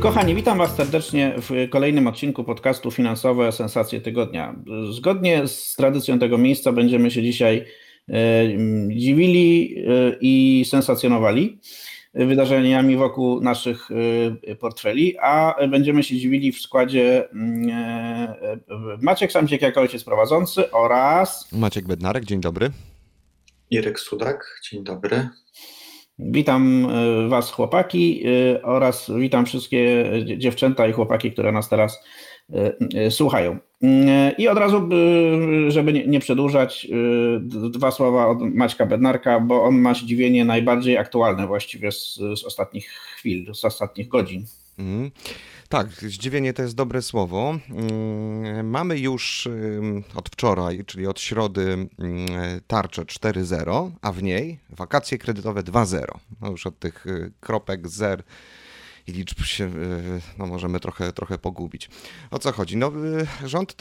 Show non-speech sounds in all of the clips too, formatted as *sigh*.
Kochani, witam Was serdecznie w kolejnym odcinku podcastu Finansowe Sensacje Tygodnia. Zgodnie z tradycją tego miejsca będziemy się dzisiaj e, dziwili e, i sensacjonowali wydarzeniami wokół naszych e, portfeli, a będziemy się dziwili w składzie Maciek Samciek jako ojciec prowadzący oraz Maciek Bednarek, dzień dobry. Irek Sudak, dzień dobry. Witam e, Was, chłopaki, e, oraz witam wszystkie dziewczęta i chłopaki, które nas teraz e, słuchają. I od razu, żeby nie przedłużać, dwa słowa od Maćka Bednarka, bo on ma zdziwienie najbardziej aktualne właściwie z, z ostatnich chwil, z ostatnich godzin. Mm. Tak, zdziwienie to jest dobre słowo. Mm, mamy już od wczoraj, czyli od środy, mm, tarczę 4.0, a w niej wakacje kredytowe 2.0. No już od tych y, kropek zer i liczb się y, no, możemy trochę, trochę pogubić. O co chodzi? No, y, rząd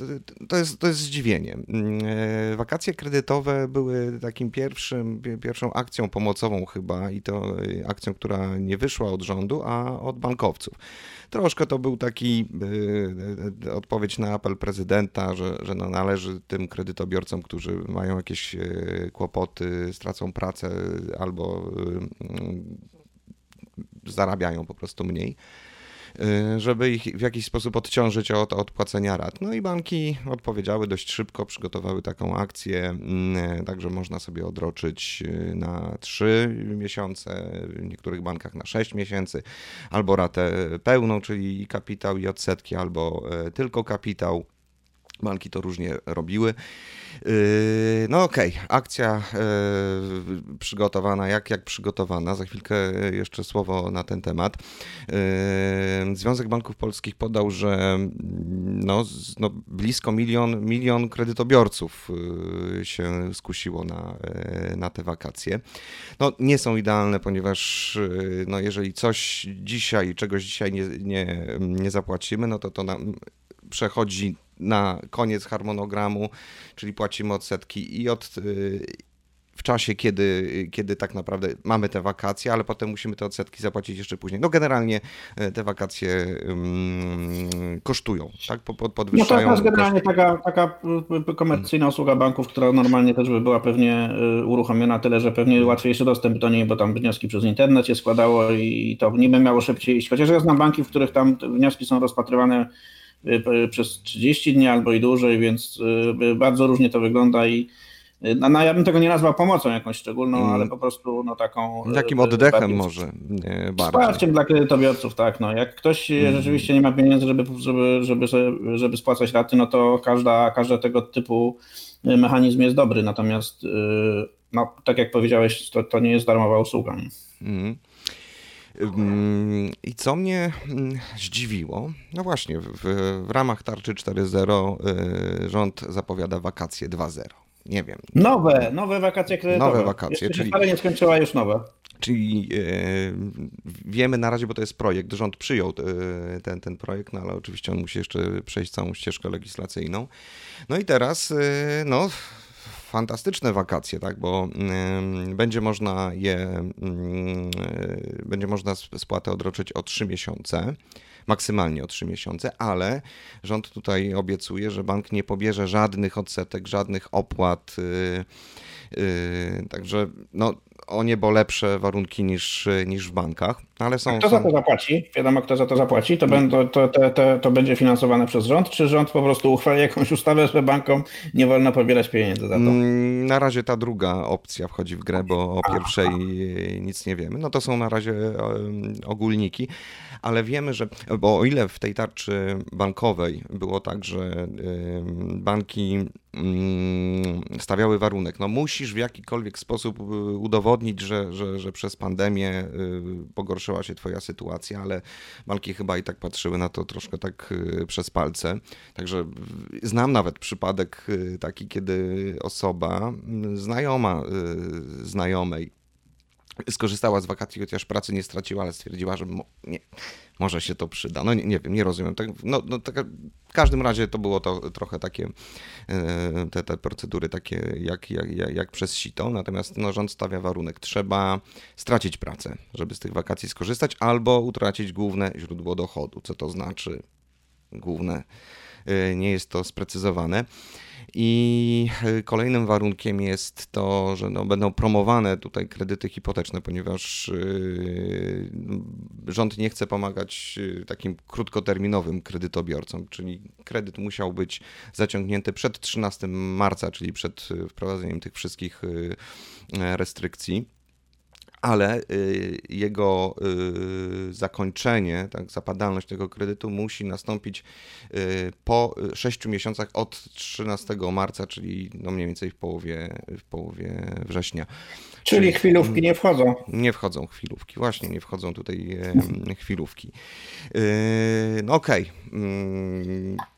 to jest, to jest zdziwienie. Mm, wakacje kredytowe były takim pierwszym, pierwszą akcją pomocową chyba i to akcją, która nie wyszła od rządu, a od bankowców. Troszkę to był taki y, odpowiedź na apel prezydenta, że, że no należy tym kredytobiorcom, którzy mają jakieś y, kłopoty, stracą pracę albo y, zarabiają po prostu mniej Y, żeby ich w jakiś sposób odciążyć od odpłacenia rat. No i banki odpowiedziały dość szybko, przygotowały taką akcję, mm, także można sobie odroczyć y, na 3 miesiące, w niektórych bankach na 6 miesięcy, albo ratę pełną, czyli kapitał i odsetki, albo tylko kapitał. Banki to różnie robiły. Yy, no okej, okay. akcja yy, przygotowana, jak, jak przygotowana. Za chwilkę jeszcze słowo na ten temat. Yy, Związek Banków Polskich podał, że no, no blisko milion, milion kredytobiorców się skusiło na, na te wakacje. No, nie są idealne, ponieważ no, jeżeli coś dzisiaj, czegoś dzisiaj nie, nie, nie zapłacimy, no to to nam przechodzi na koniec harmonogramu, czyli płacimy odsetki i od y, w czasie, kiedy, kiedy tak naprawdę mamy te wakacje, ale potem musimy te odsetki zapłacić jeszcze później. No generalnie y, te wakacje um, kosztują, tak? podwyższają. No to jest generalnie taka, taka y, komercyjna usługa banków, która normalnie też by była pewnie uruchomiona, tyle że pewnie łatwiejszy dostęp do niej, bo tam wnioski przez internet się składało i to niby miało szybciej iść. Chociaż ja znam banki, w których tam wnioski są rozpatrywane przez 30 dni albo i dłużej, więc y, bardzo różnie to wygląda i y, no, no, ja bym tego nie nazwał pomocą jakąś szczególną, mm. ale po prostu no taką... Takim oddechem może nie, bardziej. Wsparciem dla kredytobiorców, tak. No. Jak ktoś mm. rzeczywiście nie ma pieniędzy, żeby, żeby, żeby, żeby spłacać raty, no to każda, każda tego typu mechanizm jest dobry, natomiast no, tak jak powiedziałeś, to, to nie jest darmowa usługa. Mm. I co mnie mm, zdziwiło, no właśnie, w, w ramach tarczy 4.0 y, rząd zapowiada wakacje 2.0. Nie wiem. Nowe, nowe wakacje kredytowe. Nowe wakacje, Jeszcze czyli... nie skończyła już nowe. Czyli yy, wiemy na razie, bo to jest projekt, rząd przyjął yy, ten, ten projekt, no ale oczywiście on musi jeszcze przejść całą ścieżkę legislacyjną. No i teraz, no fantastyczne wakacje, tak, bo będzie można je, będzie można spłatę odroczyć o 3 miesiące maksymalnie o 3 miesiące, ale rząd tutaj obiecuje, że bank nie pobierze żadnych odsetek, żadnych opłat. Yy, yy, także no, o niebo lepsze warunki niż, niż w bankach. Ale są, kto za to zapłaci? Wiadomo, kto za to zapłaci? To, będą, to, to, to, to, będzie finansowane przez rząd, czy rząd po prostu uchwali jakąś ustawę, że bankom nie wolno pobierać pieniędzy za to? Mm, na razie ta druga opcja wchodzi w grę, bo o pierwszej nic nie wiemy. No to są na razie ogólniki, ale wiemy, że, bo o ile w tej tarczy bankowej było tak, że banki mm, stawiały warunek, no musisz w jakikolwiek sposób udowodnić, udowodnić, że, że, że przez pandemię pogorszyła się twoja sytuacja, ale banki chyba i tak patrzyły na to troszkę tak przez palce. Także znam nawet przypadek taki, kiedy osoba znajoma znajomej skorzystała z wakacji, chociaż pracy nie straciła, ale stwierdziła, że mo, nie, może się to przyda. No nie, nie wiem, nie rozumiem. Tak, no, no, tak, w każdym razie to było to trochę takie, e, te, te procedury takie jak, jak, jak przez sito, natomiast no, rząd stawia warunek. Trzeba stracić pracę, żeby z tych wakacji skorzystać, albo utracić główne źródło dochodu. Co to znaczy główne? E, nie jest to sprecyzowane. I e, kolejnym warunkiem jest to, że no, będą promowane tutaj kredyty hipoteczne, ponieważ yy, rząd nie chce pomagać e, takim krótkoterminowym kredytobiorcom, czyli kredyt musiał być zaciągnięty przed 13 marca, czyli przed wprowadzeniem tych wszystkich restrykcji ale y, jego y, zakończenie, tak, zapadalność tego kredytu musi nastąpić y, po 6 miesiącach od 13 marca, czyli no mniej więcej w połowie, w połowie września. Czyli, czyli chwilówki nie wchodzą. Nie wchodzą chwilówki, właśnie nie wchodzą tutaj chwilówki. No okej. Okay.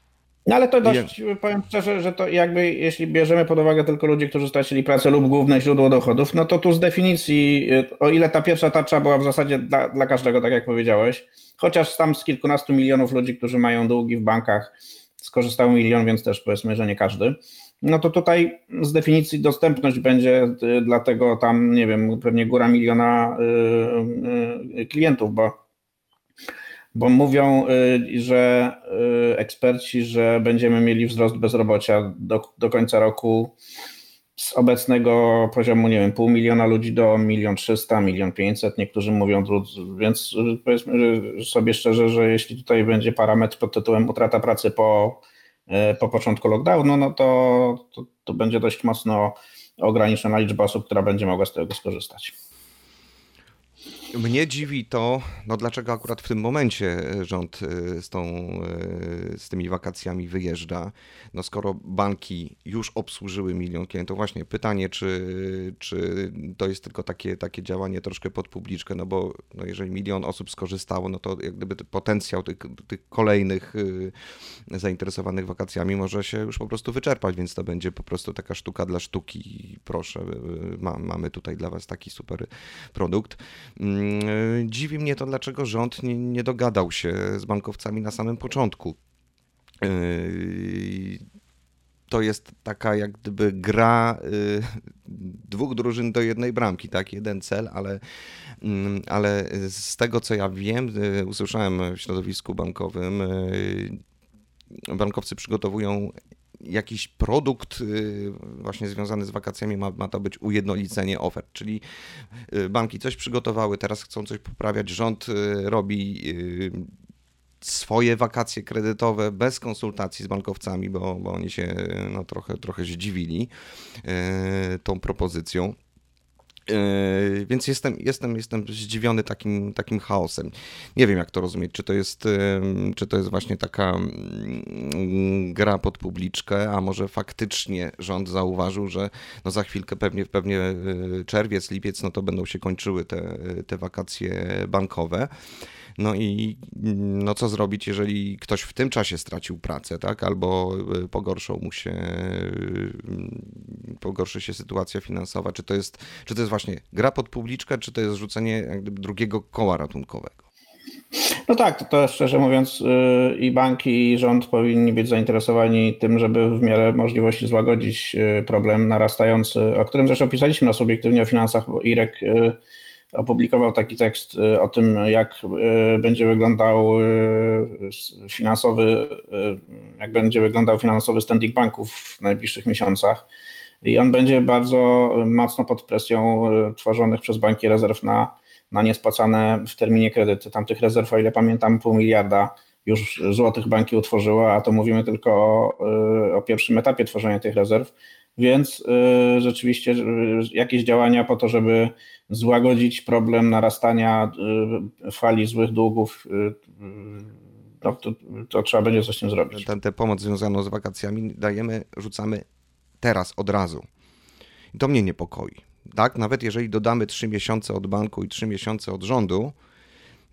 No ale to dość, powiem szczerze, że to jakby jeśli bierzemy pod uwagę tylko ludzi, którzy stracili pracę lub główne źródło dochodów, no to tu z definicji, o ile ta pierwsza tarcza była w zasadzie dla, dla każdego, tak jak powiedziałeś, chociaż tam z kilkunastu milionów ludzi, którzy mają długi w bankach, skorzystało milion, więc też powiedzmy, że nie każdy. No to tutaj z definicji dostępność będzie y, dlatego tam, nie wiem, pewnie góra miliona y, y, klientów, bo bo mówią, y, że y, eksperci, że będziemy mieli wzrost bezrobocia do, do końca roku z obecnego poziomu, nie wiem, pół miliona ludzi do milion trzysta, milion pięćset, niektórzy mówią, więc powiedzmy sobie szczerze, że jeśli tutaj będzie parametr pod tytułem utrata pracy po, y, po początku lockdownu, no to, to, to będzie dość mocno ograniczona liczba osób, która będzie mogła z tego skorzystać. Mnie dziwi to, no dlaczego akurat w tym momencie rząd e, z, tą, e, z tymi wakacjami wyjeżdża. No skoro banki już obsłużyły milion klientów, właśnie pytanie, czy, czy to jest tylko takie, takie działanie troszkę pod publiczkę, no bo no jeżeli milion osób skorzystało, no to jak gdyby potencjał tych, tych kolejnych e, zainteresowanych wakacjami może się już po prostu wyczerpać, więc to będzie po prostu taka sztuka dla sztuki. Proszę, ma, mamy tutaj dla Was taki super produkt. Mm, dziwi mnie to, dlaczego rząd nie, nie dogadał się z bankowcami na samym początku. Yy, to jest taka jak gdyby gra yy, dwóch drużyn do jednej bramki, tak? Jeden cel, ale, mm, ale z tego co ja wiem, usłyszałem w środowisku bankowym, bankowcy przygotowują jakiś produkt y, właśnie związany z wakacjami ma, ma to być ujednolicenie ofert, czyli y, banki coś przygotowały, teraz chcą coś poprawiać, rząd y, robi swoje wakacje kredytowe bez konsultacji z bankowcami, bo, bo oni się no, trochę, trochę zdziwili tą propozycją. Yy, więc jestem, jestem, jestem zdziwiony takim, takim chaosem. Nie wiem, jak to rozumieć. Czy to jest, czy to jest właśnie taka mm, gra pod publiczkę, a może faktycznie rząd zauważył, że no za chwilkę pewnie, pewnie yy, czerwiec, lipiec, no to będą się kończyły te, te wakacje bankowe. No i no co zrobić, jeżeli ktoś w tym czasie stracił pracę, tak? Albo y, pogorszą mu się, y, pogorszy się sytuacja finansowa. Czy to jest, czy to jest właśnie gra pod publiczkę, czy to jest rzucenie drugiego koła ratunkowego? No tak, to, to szczerze mówiąc y, i banki, i rząd powinni być zainteresowani tym, żeby w miarę możliwości złagodzić problem narastający, o którym zresztą pisaliśmy na subiektywnie o finansach, bo Irek opublikował taki tekst y, o tym, jak y, będzie wyglądał y, finansowy, jak będzie wyglądał finansowy standing banków w najbliższych miesiącach. I on będzie bardzo mocno pod presją tworzonych przez banki rezerw na, na niespłacane w terminie kredyty. Tam tych rezerw, o ile pamiętam, pół miliarda już złotych banki utworzyły, a to mówimy tylko o, o pierwszym etapie tworzenia tych rezerw. Więc rzeczywiście jakieś działania po to, żeby złagodzić problem narastania y, fali złych długów, y, y, no, to, to, trzeba będzie coś z tym zrobić. Tę pomoc związaną z wakacjami dajemy, rzucamy teraz, od razu. I to mnie niepokoi. Tak, nawet jeżeli dodamy 3 miesiące od banku i 3 miesiące od rządu,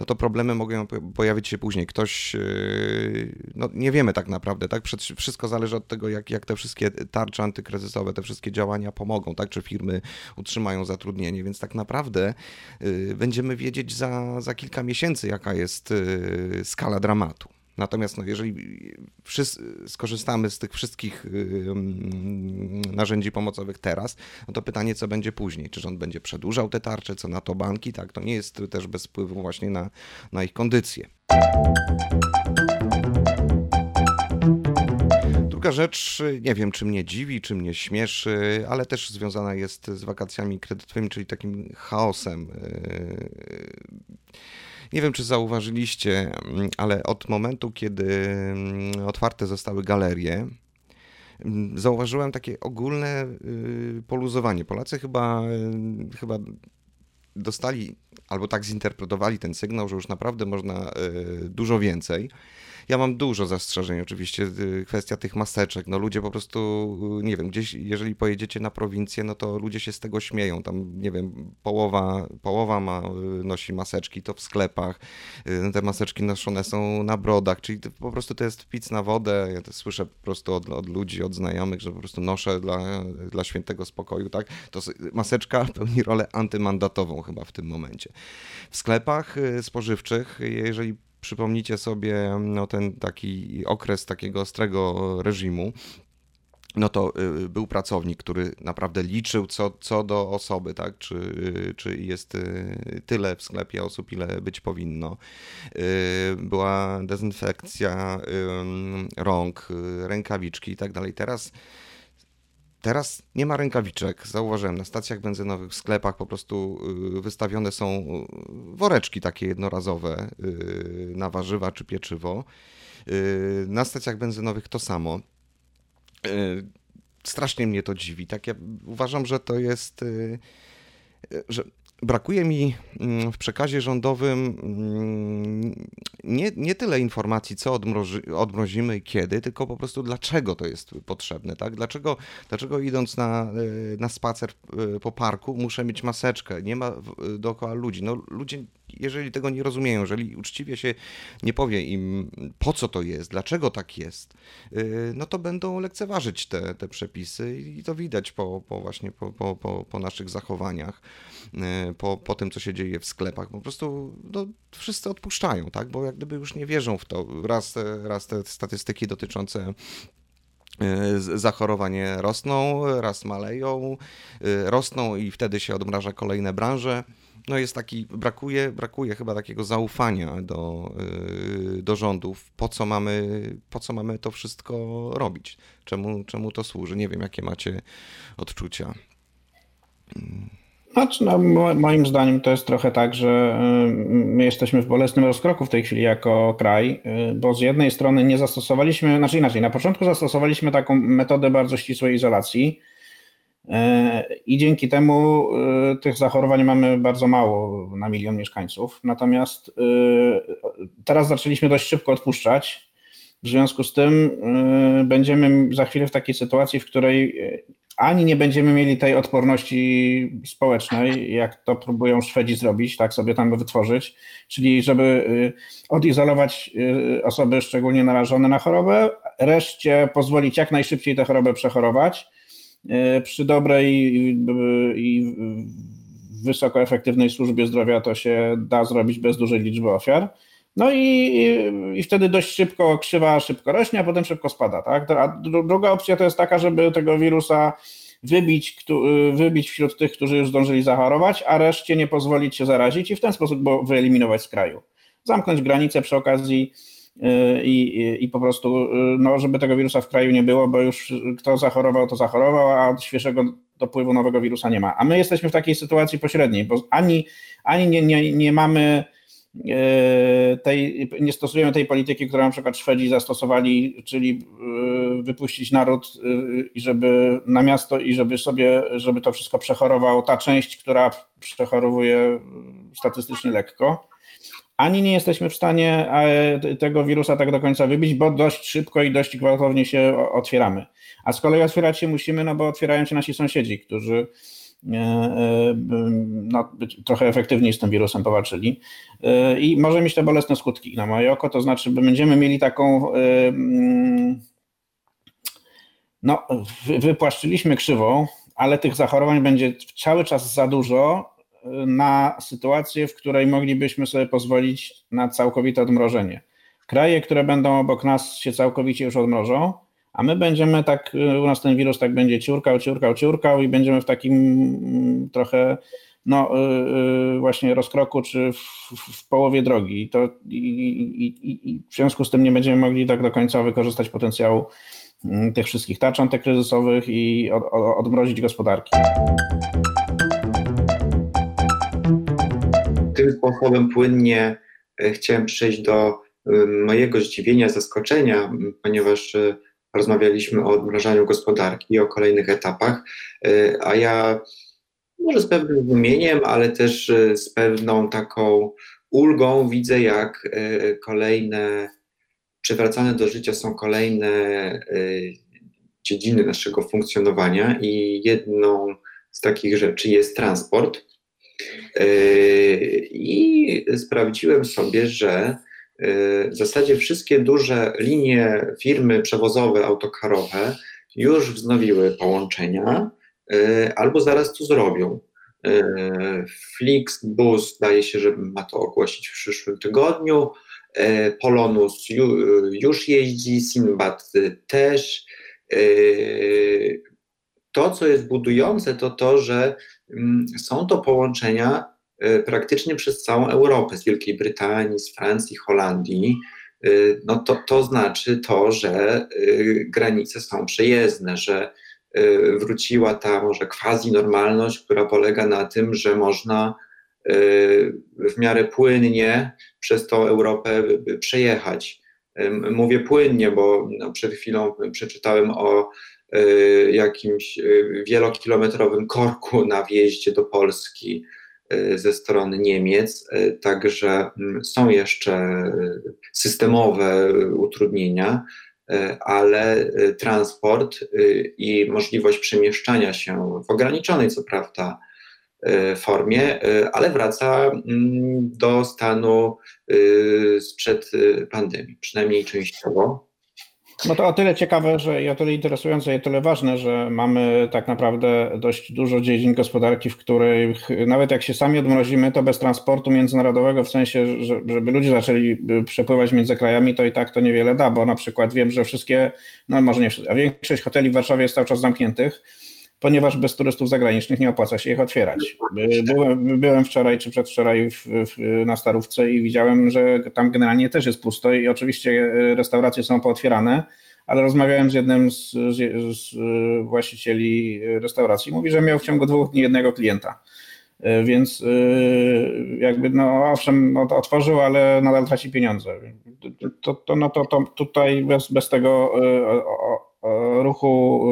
no to problemy mogą pojawić się później. Ktoś, yy, no nie wiemy tak naprawdę, tak? Wszystko zależy od tego, jak, jak te wszystkie tarcze antykryzysowe, te wszystkie działania pomogą, tak? Czy firmy utrzymają zatrudnienie, więc tak naprawdę yy, będziemy wiedzieć za, za kilka miesięcy, jaka jest yy, skala dramatu. Natomiast no, jeżeli skorzystamy z tych wszystkich narzędzi pomocowych teraz, no to pytanie, co będzie później? Czy rząd będzie przedłużał te tarcze, co na to banki? Tak, to nie jest też bez wpływu właśnie na, na ich kondycję. Druga rzecz, nie wiem, czy mnie dziwi, czy mnie śmieszy, ale też związana jest z wakacjami kredytowymi, czyli takim chaosem nie wiem, czy zauważyliście, mm, ale od momentu, kiedy mm, otwarte zostały galerie, mm, zauważyłem takie ogólne y, poluzowanie. Polacy chyba, y, chyba dostali albo tak zinterpretowali ten sygnał, że już naprawdę można y, dużo więcej. Ja mam dużo zastrzeżeń oczywiście, y, kwestia tych maseczek, no ludzie po prostu, y, nie wiem, gdzieś, jeżeli pojedziecie na prowincję, no to ludzie się z tego śmieją, tam, nie wiem, połowa, połowa ma, y, nosi maseczki, to w sklepach, te maseczki noszone są na brodach, czyli po prostu to jest pic na wodę, ja to słyszę po prostu od, od ludzi, od znajomych, że po prostu noszę dla, dla świętego spokoju, tak, to maseczka *laughs* pełni rolę antymandatową chyba w tym momencie. W sklepach spożywczych, jeżeli przypomnicie sobie no, ten taki okres takiego ostrego reżimu, no to y, był pracownik, który naprawdę liczył co, co do osoby, tak? czy, czy jest y, tyle w sklepie osób, ile być powinno. Y, była dezynfekcja rąk, rękawiczki i tak dalej. Teraz Teraz nie ma rękawiczek. Zauważyłem na stacjach benzynowych, w sklepach po prostu y, wystawione są y, woreczki takie jednorazowe y, na warzywa czy pieczywo. Na stacjach benzynowych to samo. Strasznie mnie to dziwi. Tak ja uważam, że to jest że brakuje mi mm, w przekazie rządowym mm, nie, nie tyle informacji, co odmrozi, odmrozimy i kiedy, tylko po prostu dlaczego to jest potrzebne, tak? Dlaczego, dlaczego idąc na, e, na spacer e, po parku muszę mieć maseczkę, nie ma dookoła ludzi. No ludzie jeżeli tego nie rozumieją, jeżeli uczciwie się nie powie im, po co to jest, dlaczego tak jest, y, no to będą lekceważyć te, te przepisy i to widać po, po właśnie po, po, po, po naszych zachowaniach, y, po, po tym, co się dzieje w sklepach. Po prostu no, wszyscy odpuszczają, tak? bo jak gdyby już nie wierzą w to. Raz, raz te statystyki dotyczące y, zachorowanie rosną, raz maleją, rosną i wtedy się odmraża kolejne branże no jest taki, brakuje, brakuje chyba takiego zaufania do, y, do rządów, po co, mamy, po co mamy to wszystko robić, czemu, czemu to służy. Nie wiem, jakie macie odczucia. Znaczy, no, moim zdaniem to jest trochę tak, że y, my jesteśmy w bolesnym rozkroku w tej chwili jako kraj, y, bo z jednej strony nie zastosowaliśmy, znaczy inaczej, na początku zastosowaliśmy taką metodę bardzo ścisłej izolacji, I dzięki temu e, tych zachorowań mamy bardzo mało na milion mieszkańców. Natomiast e, teraz zaczęliśmy dość szybko odpuszczać. W związku z tym będziemy za chwilę w takiej sytuacji, w której ani nie będziemy mieli tej odporności społecznej, jak to próbują Szwedzi zrobić, tak sobie tam wytworzyć, czyli żeby odizolować osoby szczególnie narażone na chorobę, reszcie pozwolić jak najszybciej tę chorobę przechorować E, przy dobrej i wysoko efektywnej służbie zdrowia to się da zrobić bez dużej liczby ofiar. No i, i wtedy dość szybko krzywa szybko rośnie, a potem szybko spada. Tak? A druga opcja to jest taka, żeby tego wirusa wybić, wybić wśród tych, którzy już zdążyli zachorować, a reszcie nie pozwolić się zarazić i w ten sposób wyeliminować z kraju. Zamknąć granice przy okazji i, i, i po prostu, no, żeby tego wirusa w kraju nie było, bo już kto zachorował, to zachorował, a świeżego dopływu nowego wirusa nie ma. A my jesteśmy w takiej sytuacji pośredniej, bo ani, ani nie, nie, nie mamy e, tej, nie stosujemy tej polityki, którą na przykład Szwedzi zastosowali, czyli e, wypuścić naród e, i żeby na miasto i żeby sobie, żeby to wszystko przechorował ta część, która przechorowuje statystycznie lekko ani nie jesteśmy w stanie e, tego wirusa tak do końca wybić, bo dość szybko i dość gwałtownie się otwieramy. A z kolei otwierać się musimy, no bo otwierają się nasi sąsiedzi, którzy no, trochę efektywniej z tym wirusem powalczyli i może mieć te bolesne skutki na moje oko, to znaczy, będziemy mieli taką mm, no, wypłaszczyliśmy krzywą, ale tych zachorowań będzie cały czas za dużo na sytuację, w której moglibyśmy sobie pozwolić na całkowite odmrożenie. Kraje, które będą obok nas się całkowicie już odmrożą, a my będziemy tak, u nas ten wirus tak będzie ciurkał, ciurkał, ciurkał i będziemy w takim mm, trochę no, yy, właśnie rozkroku czy w, w, połowie drogi. I, to, i, i, I w związku z tym nie będziemy mogli tak do końca wykorzystać potencjału mm, tych wszystkich tarcz antykryzysowych i od, odmrozić gospodarki. Tym sposobem płynnie e, chciałem przejść do mojego zdziwienia, zaskoczenia, ponieważ e, rozmawialiśmy o odmrażaniu gospodarki o kolejnych etapach, e, a ja może z pewnym zdumieniem, ale też e, z pewną taką ulgą widzę, jak kolejne, przywracane do życia są kolejne dziedziny naszego funkcjonowania i jedną z takich rzeczy jest transport. I sprawdziłem sobie, że w zasadzie wszystkie duże linie, firmy przewozowe, autokarowe już wznowiły połączenia e, albo zaraz to zrobią. Flixbus daje się, że ma to ogłosić w przyszłym tygodniu. Polonus już jeździ, Sinbad też. To, co jest budujące, to to, że są to połączenia E, praktycznie przez całą Europę, z Wielkiej Brytanii, z Francji, Holandii, e, no to, to znaczy to, że e, granice są przejezdne, że wróciła ta może quasi normalność, która polega na tym, że można w miarę płynnie przez tą Europę przejechać. Mówię płynnie, bo no przed chwilą przeczytałem o jakimś wielokilometrowym korku na wjeździe do Polski Y, ze strony Niemiec, także mm, są jeszcze systemowe utrudnienia, ale transport i możliwość przemieszczania się w ograniczonej, co prawda, formie, ale wraca mm, do stanu sprzed pandemii, przynajmniej częściowo. No to o tyle ciekawe, że i o tyle interesujące i o tyle ważne, że mamy tak naprawdę dość dużo dziedzin gospodarki, w których nawet jak się sami odmrozimy, to bez transportu międzynarodowego, w sensie, że, żeby ludzie zaczęli przepływać między krajami, to i tak to niewiele da, bo na przykład wiem, że wszystkie, no może nie wszystkie, a większość hoteli w Warszawie jest cały czas zamkniętych, ponieważ bez turystów zagranicznych nie opłaca się ich otwierać. Byłem, byłem wczoraj czy przedwczoraj w, w, na Starówce i widziałem, że tam generalnie też jest pusto i oczywiście restauracje są pootwierane, ale rozmawiałem z jednym z, z, z właścicieli restauracji. Mówi, że miał w ciągu dwóch dni jednego klienta. Więc jakby, no owszem, otworzył, ale nadal traci pieniądze. To, to, no to, to tutaj bez, bez tego ruchu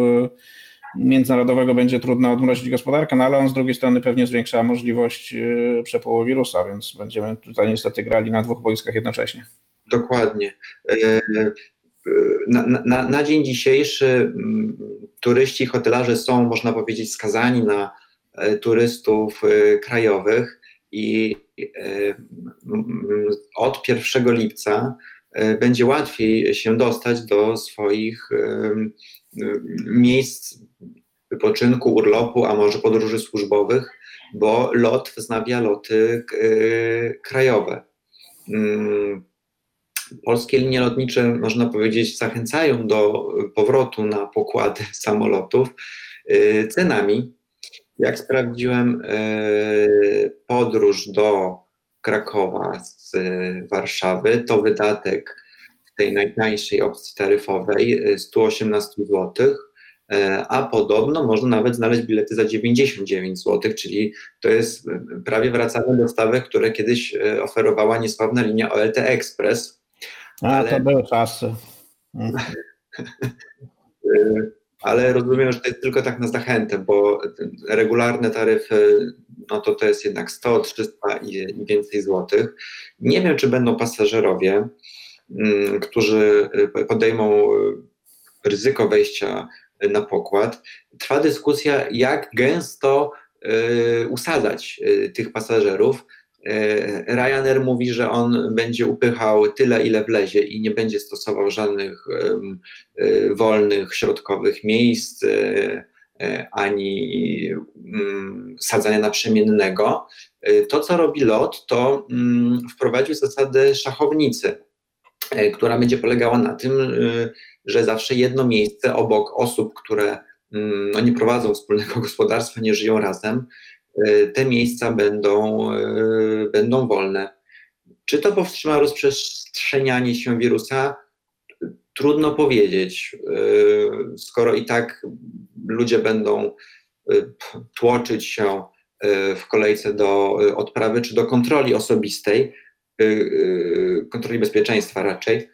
międzynarodowego będzie trudno odmrozić gospodarkę, no ale on z drugiej strony pewnie zwiększa możliwość y, przepływu wirusa, więc będziemy tutaj niestety grali na dwóch boiskach jednocześnie. Dokładnie. E, e, na, na, na dzień dzisiejszy mm, turyści, hotelarze są, można powiedzieć, skazani na e, turystów krajowych i od 1 lipca będzie łatwiej się dostać do swoich miejsc wypoczynku, urlopu, a może podróży służbowych, bo lot wznawia loty y, krajowe. Mm, polskie linie lotnicze, można powiedzieć, zachęcają do powrotu na pokłady *laughs* samolotów y, cenami. Jak sprawdziłem, y, podróż do Krakowa z Warszawy to wydatek w tej najtańszej opcji taryfowej 118 zł a podobno można nawet znaleźć bilety za 99 zł, czyli to jest e, prawie wracamy do stawek, które kiedyś e, oferowała niesławna linia OLT Express. A, ale... to były czasy. ale rozumiem, że to jest tylko tak na zachętę, bo regularne taryfy, no to to jest jednak 100, 300 i więcej złotych. Nie wiem, czy będą pasażerowie, mm, którzy podejmą ryzyko wejścia na pokład. Trwa dyskusja, jak gęsto usadzać tych pasażerów. Ryanair mówi, że on będzie upychał tyle, ile wlezie i nie będzie stosował żadnych wolnych, środkowych miejsc ani sadzania naprzemiennego. To, co robi LOT, to wprowadził zasadę szachownicy, która będzie polegała na tym, że zawsze jedno miejsce obok osób, które mm, no, nie prowadzą wspólnego *laughs* gospodarstwa, nie żyją razem, e, te miejsca będą, e, będą wolne. Czy to powstrzyma rozprzestrzenianie się wirusa? Trudno powiedzieć. E, skoro i tak ludzie będą tłoczyć się w kolejce do odprawy czy do kontroli osobistej, kontroli bezpieczeństwa raczej,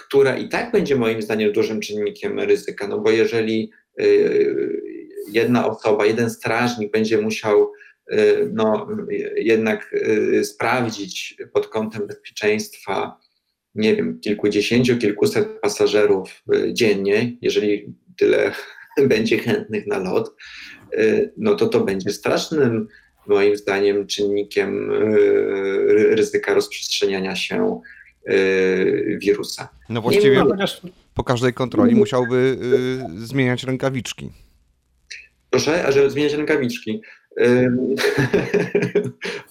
która i tak będzie moim zdaniem dużym czynnikiem ryzyka, no bo jeżeli y, jedna osoba, jeden strażnik będzie musiał y, no, jednak y, sprawdzić pod kątem bezpieczeństwa, nie wiem, kilkudziesięciu, kilkuset pasażerów dziennie, jeżeli tyle *laughs* będzie chętnych na lot, no to to będzie strasznym, moim zdaniem, czynnikiem ryzyka rozprzestrzeniania się wirusa. No właściwie po każdej kontroli musiałby y, zmieniać rękawiczki. Proszę, a żeby zmieniać rękawiczki. *laughs*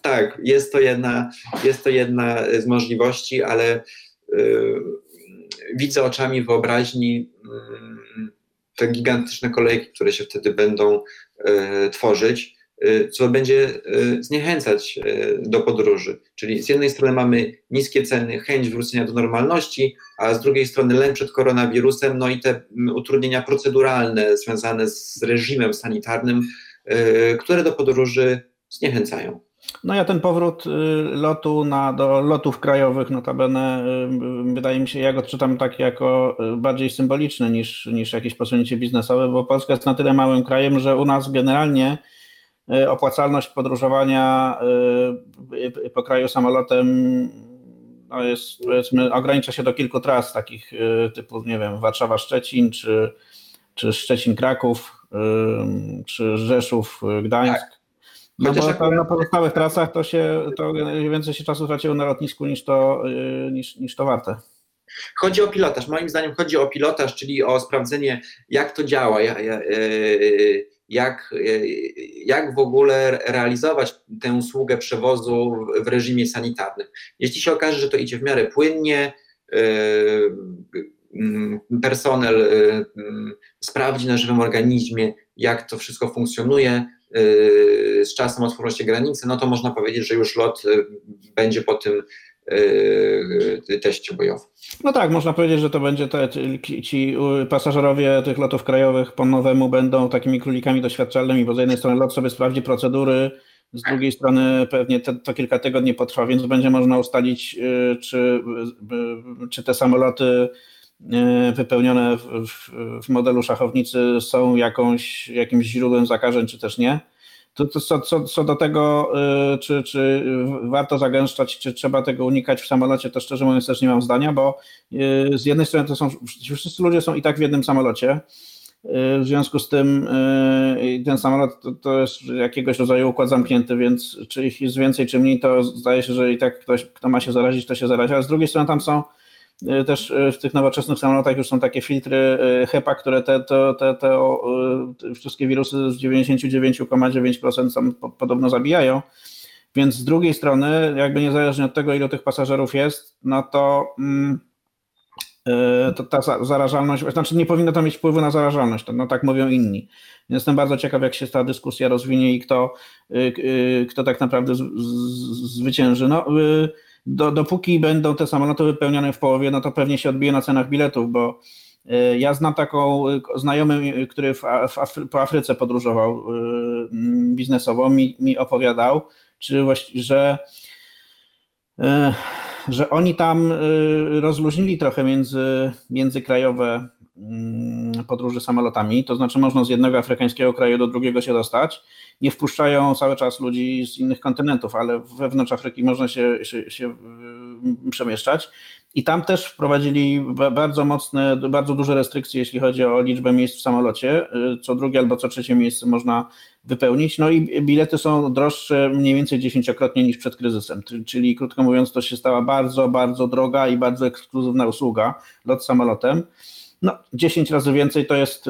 tak, jest to, jedna, jest to jedna z możliwości, ale y, widzę oczami wyobraźni te gigantyczne kolejki, które się wtedy będą tworzyć Y, co będzie y, zniechęcać y, do podróży. Czyli z jednej strony mamy niskie ceny, chęć wrócenia do normalności, a z drugiej strony lęk przed koronawirusem, no i te mm, utrudnienia proceduralne związane z reżimem sanitarnym, które do podróży zniechęcają. No ja ten powrót lotu na, do lotów krajowych notabene wydaje mi się, ja go odczytam tak jako bardziej symboliczny niż, niż jakieś posunięcie biznesowe, bo Polska jest na tyle małym krajem, że u nas generalnie opłacalność podróżowania e, po kraju samolotem no jest, powiedzmy, ogranicza się do kilku tras takich e, typu, nie wiem, Warszawa-Szczecin, czy, czy Szczecin-Kraków, czy Rzeszów-Gdańsk. Tak. No Chociaż bo na pozostałych trasach to się to więcej się czasu traciło na lotnisku niż to, niż, niż to warte. Chodzi o pilotaż. Moim zdaniem chodzi o pilotaż, czyli o sprawdzenie, jak to działa, jak, jak w ogóle realizować tę usługę przewozu w reżimie sanitarnym. Jeśli się okaże, że to idzie w miarę płynnie, e, mm, personel e, mm, sprawdzi na żywym organizmie, jak to wszystko funkcjonuje, e, z czasem otworzą się granice, no to można powiedzieć, że już lot będzie po tym teście bojowym. No tak, można powiedzieć, że to będzie te, ci pasażerowie tych lotów krajowych po nowemu będą takimi królikami doświadczalnymi, bo z jednej strony lot sobie sprawdzi procedury, z drugiej strony pewnie te, to kilka tygodni potrwa, więc będzie można ustalić, y, czy, y, czy te samoloty y, wypełnione w, w, w modelu szachownicy są jakąś, jakimś źródłem zakażeń, czy też nie. To, to co, co, co, do tego, y, czy, czy warto zagęszczać, czy trzeba tego unikać w samolocie, to szczerze mówiąc też nie mam zdania, bo y, z jednej strony to są, wszyscy ludzie są i tak w jednym samolocie, y, w związku z tym ten samolot to, to, jest jakiegoś rodzaju układ zamknięty, więc czy ich jest więcej, czy mniej, to zdaje się, że i tak ktoś, kto ma się zarazić, to się zarazi, ale z drugiej strony tam są też y, w tych nowoczesnych samolotach już są takie filtry y, HEPA, które te, te, te, te wszystkie wirusy z 99,9% podobno zabijają. Więc z drugiej strony, jakby niezależnie od tego, ilu tych pasażerów jest, no to, mm, to ta zarażalność, znaczy nie powinno to mieć wpływu na zarażalność, no tak mówią inni. Jestem bardzo ciekaw, jak się ta dyskusja rozwinie i kto, kto tak naprawdę zwycięży. No, do, dopóki będą te samoloty wypełnione w połowie, no to pewnie się odbije na cenach biletów, bo e, ja znam taką e, znajomy, który w, w po Afryce podróżował e, biznesowo, mi, mi opowiadał, czy właśnie, że, że oni tam rozluźnili trochę między, międzykrajowe mm, podróży samolotami, to znaczy można z jednego afrykańskiego kraju do drugiego się dostać, nie wpuszczają cały czas ludzi z innych kontynentów, ale wewnątrz Afryki można się, się, się przemieszczać. I tam też wprowadzili bardzo mocne, bardzo duże restrykcje, jeśli chodzi o liczbę miejsc w samolocie. Co drugie albo co trzecie miejsce można wypełnić. No i bilety są droższe mniej więcej dziesięciokrotnie niż przed kryzysem. Czyli krótko mówiąc, to się stała bardzo, bardzo droga i bardzo ekskluzywna usługa lot samolotem. No, 10 razy więcej to jest,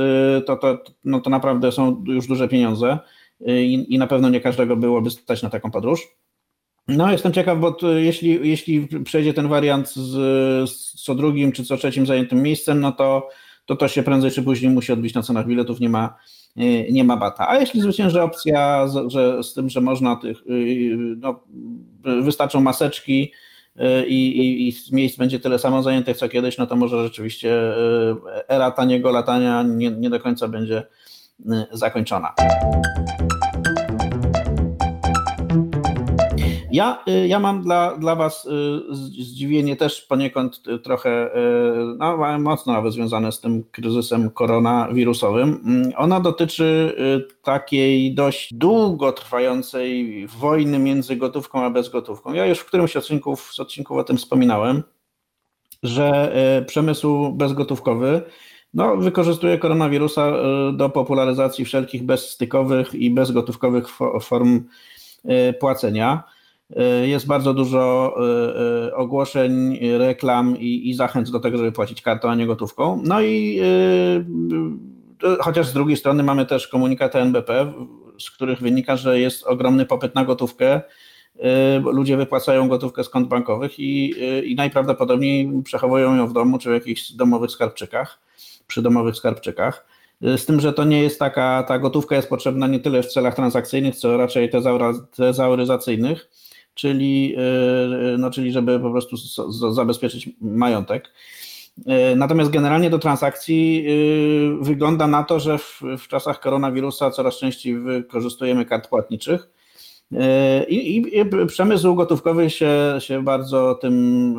to, to, no to naprawdę są już duże pieniądze i, i na pewno nie każdego byłoby stać na taką podróż. No, jestem ciekaw, bo jeśli, jeśli przejdzie ten wariant z, z co drugim czy co trzecim zajętym miejscem, no to, to to się prędzej czy później musi odbić na cenach biletów, nie ma, nie ma bata. A jeśli zwycięży opcja że, z tym, że można tych, no, wystarczą maseczki i, i, i miejsc będzie tyle samo zajętych co kiedyś, no to może rzeczywiście era taniego latania nie, nie do końca będzie zakończona. Ja, y, ja mam dla, dla Was y, zdziwienie też poniekąd y, trochę no, mocno nawet związane z tym kryzysem koronawirusowym. Mm, ona dotyczy takiej dość długotrwającej wojny między gotówką a bezgotówką. Ja już w którymś odcinku, z odcinków o tym wspominałem, że przemysł bezgotówkowy no, wykorzystuje koronawirusa do popularyzacji wszelkich bezstykowych i bezgotówkowych form płacenia. E, jest bardzo dużo e, e, ogłoszeń, reklam i, i zachęt do tego, żeby płacić kartą, a nie gotówką. No i chociaż z drugiej strony mamy też komunikaty NBP, z których wynika, że jest ogromny popyt na gotówkę. Ludzie wypłacają gotówkę z kont bankowych i, i najprawdopodobniej przechowują ją w domu czy w jakichś domowych skarbczykach, przy domowych skarbczykach. Z tym, że to nie jest taka, ta gotówka jest potrzebna nie tyle w celach transakcyjnych, co raczej tezauryzacyjnych czyli, e, no, czyli żeby po prostu zabezpieczyć majątek. E, natomiast generalnie do transakcji e, wygląda na to, że w, w czasach koronawirusa coraz częściej wykorzystujemy kart płatniczych. I, I, przemysł gotówkowy się, się bardzo tym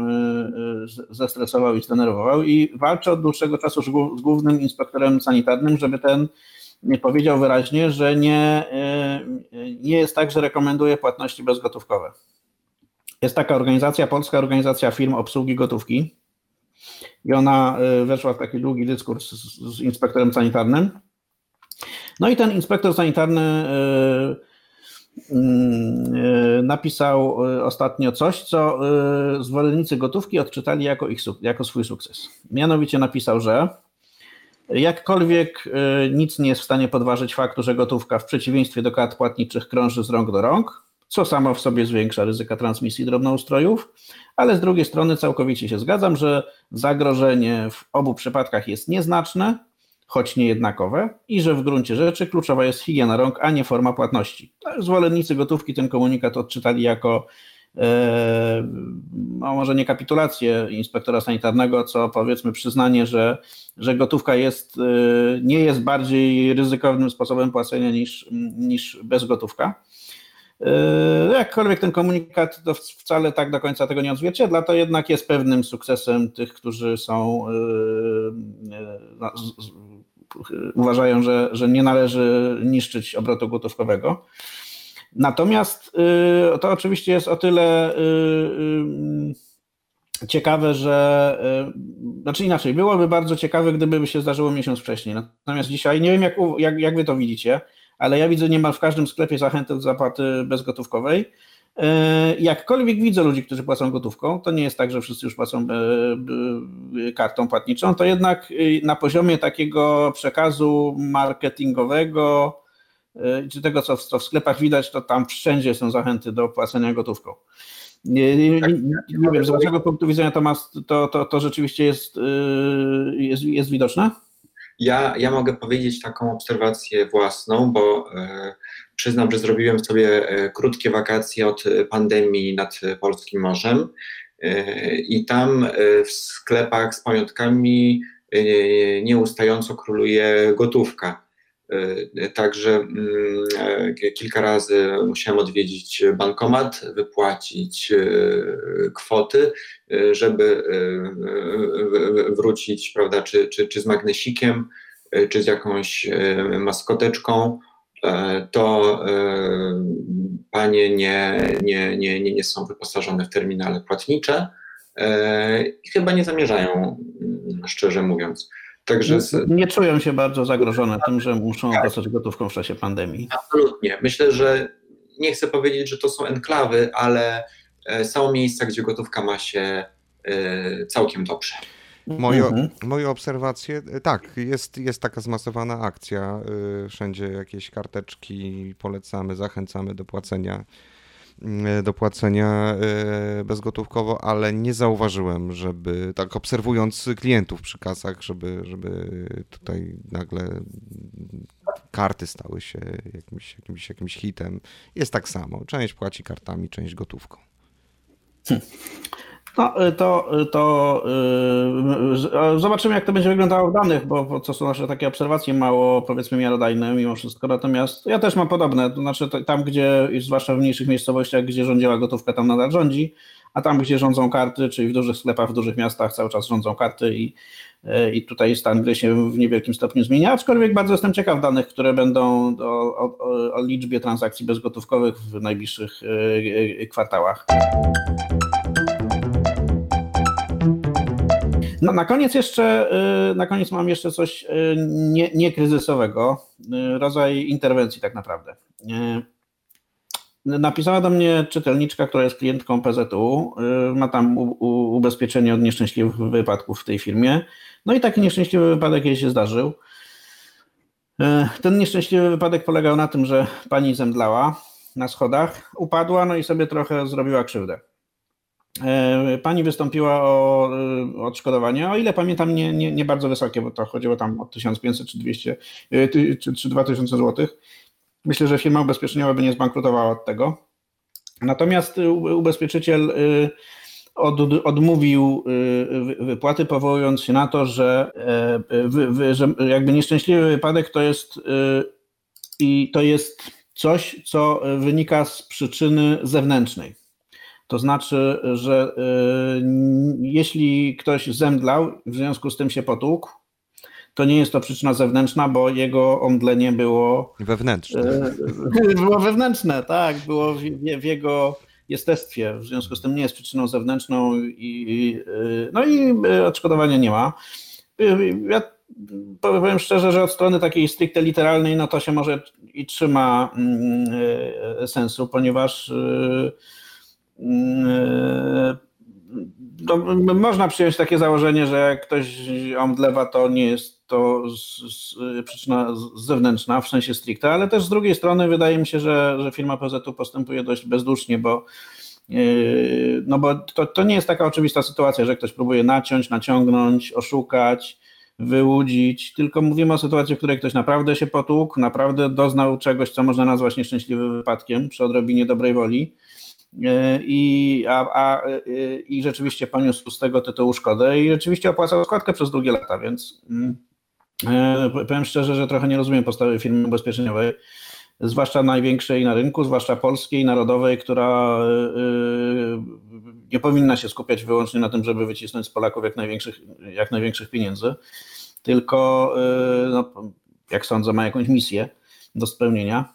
zestresował i zdenerwował i walczy od dłuższego czasu z głównym inspektorem sanitarnym, żeby ten powiedział wyraźnie, że nie, nie jest tak, że rekomenduje płatności bezgotówkowe. Jest taka organizacja, Polska Organizacja Firm Obsługi Gotówki i ona y, weszła w taki długi dyskurs z, z inspektorem sanitarnym. No i ten inspektor sanitarny y, y, napisał ostatnio coś, co zwolennicy gotówki odczytali jako, ich, jako swój sukces. Mianowicie napisał, że jakkolwiek nic nie jest w stanie podważyć faktu, że gotówka w przeciwieństwie do kart płatniczych krąży z rąk do rąk, co samo w sobie zwiększa ryzyka transmisji drobnoustrojów, ale z drugiej strony całkowicie się zgadzam, że zagrożenie w obu przypadkach jest nieznaczne, choć niejednakowe i że w gruncie rzeczy kluczowa jest higiena rąk, a nie forma płatności. No, zwolennicy gotówki ten komunikat odczytali jako e, no może nie kapitulację inspektora sanitarnego, co powiedzmy przyznanie, że, że gotówka jest, e, nie jest bardziej ryzykownym sposobem płacenia niż, niż bezgotówka. Yy, jakkolwiek ten komunikat to wcale tak do końca tego nie odzwierciedla, to jednak jest pewnym sukcesem tych, którzy są yy, no, uważają, że, że nie należy niszczyć obrotu gotówkowego. Natomiast yy, to oczywiście jest o tyle ciekawe, że znaczy inaczej, byłoby bardzo ciekawe, gdyby się zdarzyło miesiąc wcześniej. Natomiast dzisiaj nie wiem, jak, jak, jak wy to widzicie ale ja widzę niemal w każdym sklepie zachętę do zapłaty bezgotówkowej. Jakkolwiek widzę ludzi, którzy płacą gotówką, to nie jest tak, że wszyscy już płacą kartą płatniczą, to jednak na poziomie takiego przekazu marketingowego, czy tego, co w, co w sklepach widać, to tam wszędzie są zachęty do płacenia gotówką. Nie, nie, nie, nie wiem, z waszego punktu widzenia to, to, to, to rzeczywiście jest, jest, jest widoczne? Ja, ja mogę powiedzieć taką obserwację własną, bo e, przyznam, że zrobiłem sobie e, krótkie wakacje od pandemii nad Polskim Morzem e, i tam w sklepach z pamiątkami e, nieustająco króluje gotówka. E, także mm, kilka razy musiałem odwiedzić bankomat, wypłacić kwoty, żeby wrócić, prawda, czy, czy, czy z magnesikiem, czy z jakąś maskoteczką. To panie nie, nie, nie, nie, nie są wyposażone w terminale płatnicze i chyba nie zamierzają, mm, szczerze mówiąc. Także z... Nie czują się bardzo zagrożone tym, że muszą tak. dostać gotówką w czasie pandemii. Absolutnie. Myślę, że nie chcę powiedzieć, że to są enklawy, ale e, są miejsca, gdzie gotówka ma się e, całkiem dobrze. Moje, mhm. moje obserwacje, e, tak, jest, jest taka zmasowana akcja. Wszędzie jakieś karteczki polecamy, zachęcamy do płacenia do płacenia e, bezgotówkowo, ale nie zauważyłem, żeby tak obserwując klientów przy kasach, żeby, żeby tutaj nagle karty stały się jakimś, jakimś, jakimś hitem. Jest tak samo. Część płaci kartami, część gotówką. Hmm. No, y, to, y, to yy, zobaczymy, jak to będzie wyglądało w danych, bo to są nasze takie obserwacje mało, powiedzmy, miarodajne mimo wszystko. Natomiast ja też mam podobne, to znaczy tam, gdzie, zwłaszcza w mniejszych miejscowościach, gdzie rządziła gotówka, tam nadal rządzi, a tam, gdzie rządzą karty, czyli w dużych sklepach, w dużych miastach cały czas rządzą karty i, y, i tutaj stan gry się w niewielkim stopniu zmienia, aczkolwiek bardzo jestem ciekaw danych, które będą o, o, o liczbie transakcji bezgotówkowych w najbliższych kwartałach. No, na koniec jeszcze, y, na koniec mam jeszcze coś y, nie, niekryzysowego, y, rodzaj interwencji tak naprawdę. Napisała do mnie czytelniczka, która jest klientką PZU, ma tam u, u, ubezpieczenie od nieszczęśliwych wypadków w tej firmie. No i taki nieszczęśliwy wypadek jej się zdarzył. Ten nieszczęśliwy wypadek polegał na tym, że pani zemdlała na schodach, upadła, no i sobie trochę zrobiła krzywdę. E, pani wystąpiła o e, odszkodowanie, o ile pamiętam, nie, nie, nie bardzo wysokie, bo to chodziło tam o 1500 czy 200 e, czy, czy 2000 zł. Myślę, że firma ubezpieczeniowa by nie zbankrutowała od tego. Natomiast ubezpieczyciel od, odmówił wypłaty, powołując się na to, że, że jakby nieszczęśliwy wypadek to jest i to jest coś, co wynika z przyczyny zewnętrznej. To znaczy, że y, jeśli ktoś zemdlał, w związku z tym się potłukł, to nie jest to przyczyna zewnętrzna, bo jego omdlenie było wewnętrzne. Y, *laughs* było wewnętrzne, tak, było w, w jego jestestwie, w związku z tym nie jest przyczyną zewnętrzną i, y, no i odszkodowania nie ma. Ja powiem szczerze, że od strony takiej stricte literalnej, no to się może i trzyma mm, sensu, ponieważ to można przyjąć takie założenie, że jak ktoś omdlewa, to nie jest to przyczyna zewnętrzna w sensie stricte, ale też z drugiej strony wydaje mi się, że, że firma PZ postępuje dość bezdusznie, bo yy, no bo to, to nie jest taka oczywista sytuacja, że ktoś próbuje naciąć, naciągnąć, oszukać, wyłudzić, tylko mówimy o sytuacji, w której ktoś naprawdę się potłukł, naprawdę doznał czegoś, co można nazwać nieszczęśliwym wypadkiem przy odrobinie dobrej woli i, a, a, e, i rzeczywiście poniósł z tego tytułu szkodę i rzeczywiście opłacał składkę przez długie lata, więc mm, e, powiem szczerze, że trochę nie rozumiem postawy firmy ubezpieczeniowej, zwłaszcza największej na rynku, zwłaszcza polskiej, narodowej, która nie powinna się skupiać wyłącznie na tym, żeby wycisnąć z Polaków jak największych, jak największych pieniędzy, tylko, no, jak sądzę, ma jakąś misję do spełnienia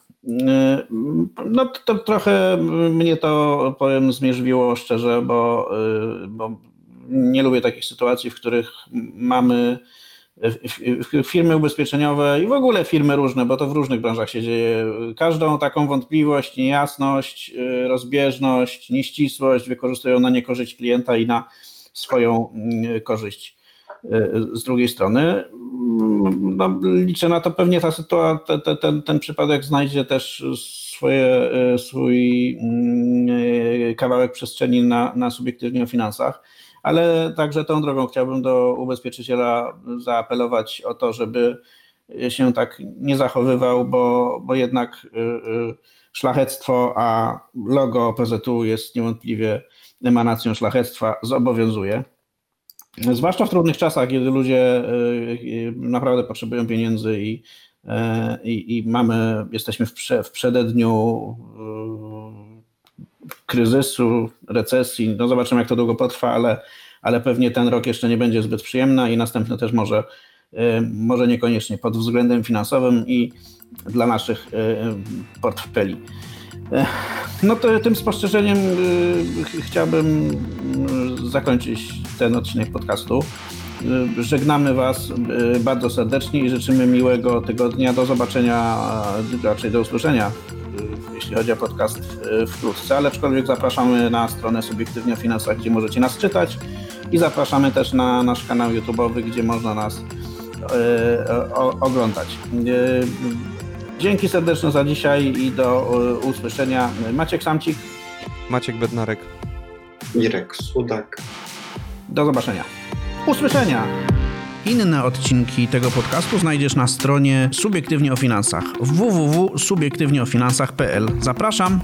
no to trochę mnie to, powiem, zmierzwiło szczerze, bo, bo nie lubię takich sytuacji, w których mamy firmy ubezpieczeniowe i w ogóle firmy różne, bo to w różnych branżach się dzieje, każdą taką wątpliwość, niejasność, rozbieżność, nieścisłość wykorzystują na niekorzyść klienta i na swoją korzyść. Z drugiej strony no, liczę na to, pewnie ta sytuacja, te, ten, ten przypadek znajdzie też swoje, swój mm, kawałek przestrzeni na, na subiektywnie o finansach, ale także tą drogą chciałbym do ubezpieczyciela zaapelować o to, żeby się tak nie zachowywał, bo, bo jednak y, szlachectwo, a logo PZU jest niewątpliwie emanacją szlachectwa, zobowiązuje. Zwłaszcza w trudnych czasach, kiedy ludzie e, e, naprawdę potrzebują pieniędzy i, e, i, i mamy, jesteśmy w, prze, w przededniu kryzysu, recesji. No zobaczymy, jak to długo potrwa, ale, ale pewnie ten rok jeszcze nie będzie zbyt przyjemny i następny też może, może niekoniecznie pod względem finansowym i dla naszych portfeli. No to tym spostrzeżeniem chciałbym zakończyć ten odcinek podcastu. Żegnamy Was bardzo serdecznie i życzymy miłego tygodnia. Do zobaczenia, raczej do usłyszenia, jeśli chodzi o podcast wkrótce, ale aczkolwiek zapraszamy na stronę Subiektywnie o Finansach, gdzie możecie nas czytać i zapraszamy też na nasz kanał YouTube'owy, gdzie można nas oglądać. Dzięki serdeczne za dzisiaj i do usłyszenia. Maciek Samcik. Maciek Bednarek. Mirek Sudak. Do zobaczenia. Usłyszenia. Inne odcinki tego podcastu znajdziesz na stronie Subiektywnie o Finansach www.subiektywnieofinansach.pl. Zapraszam.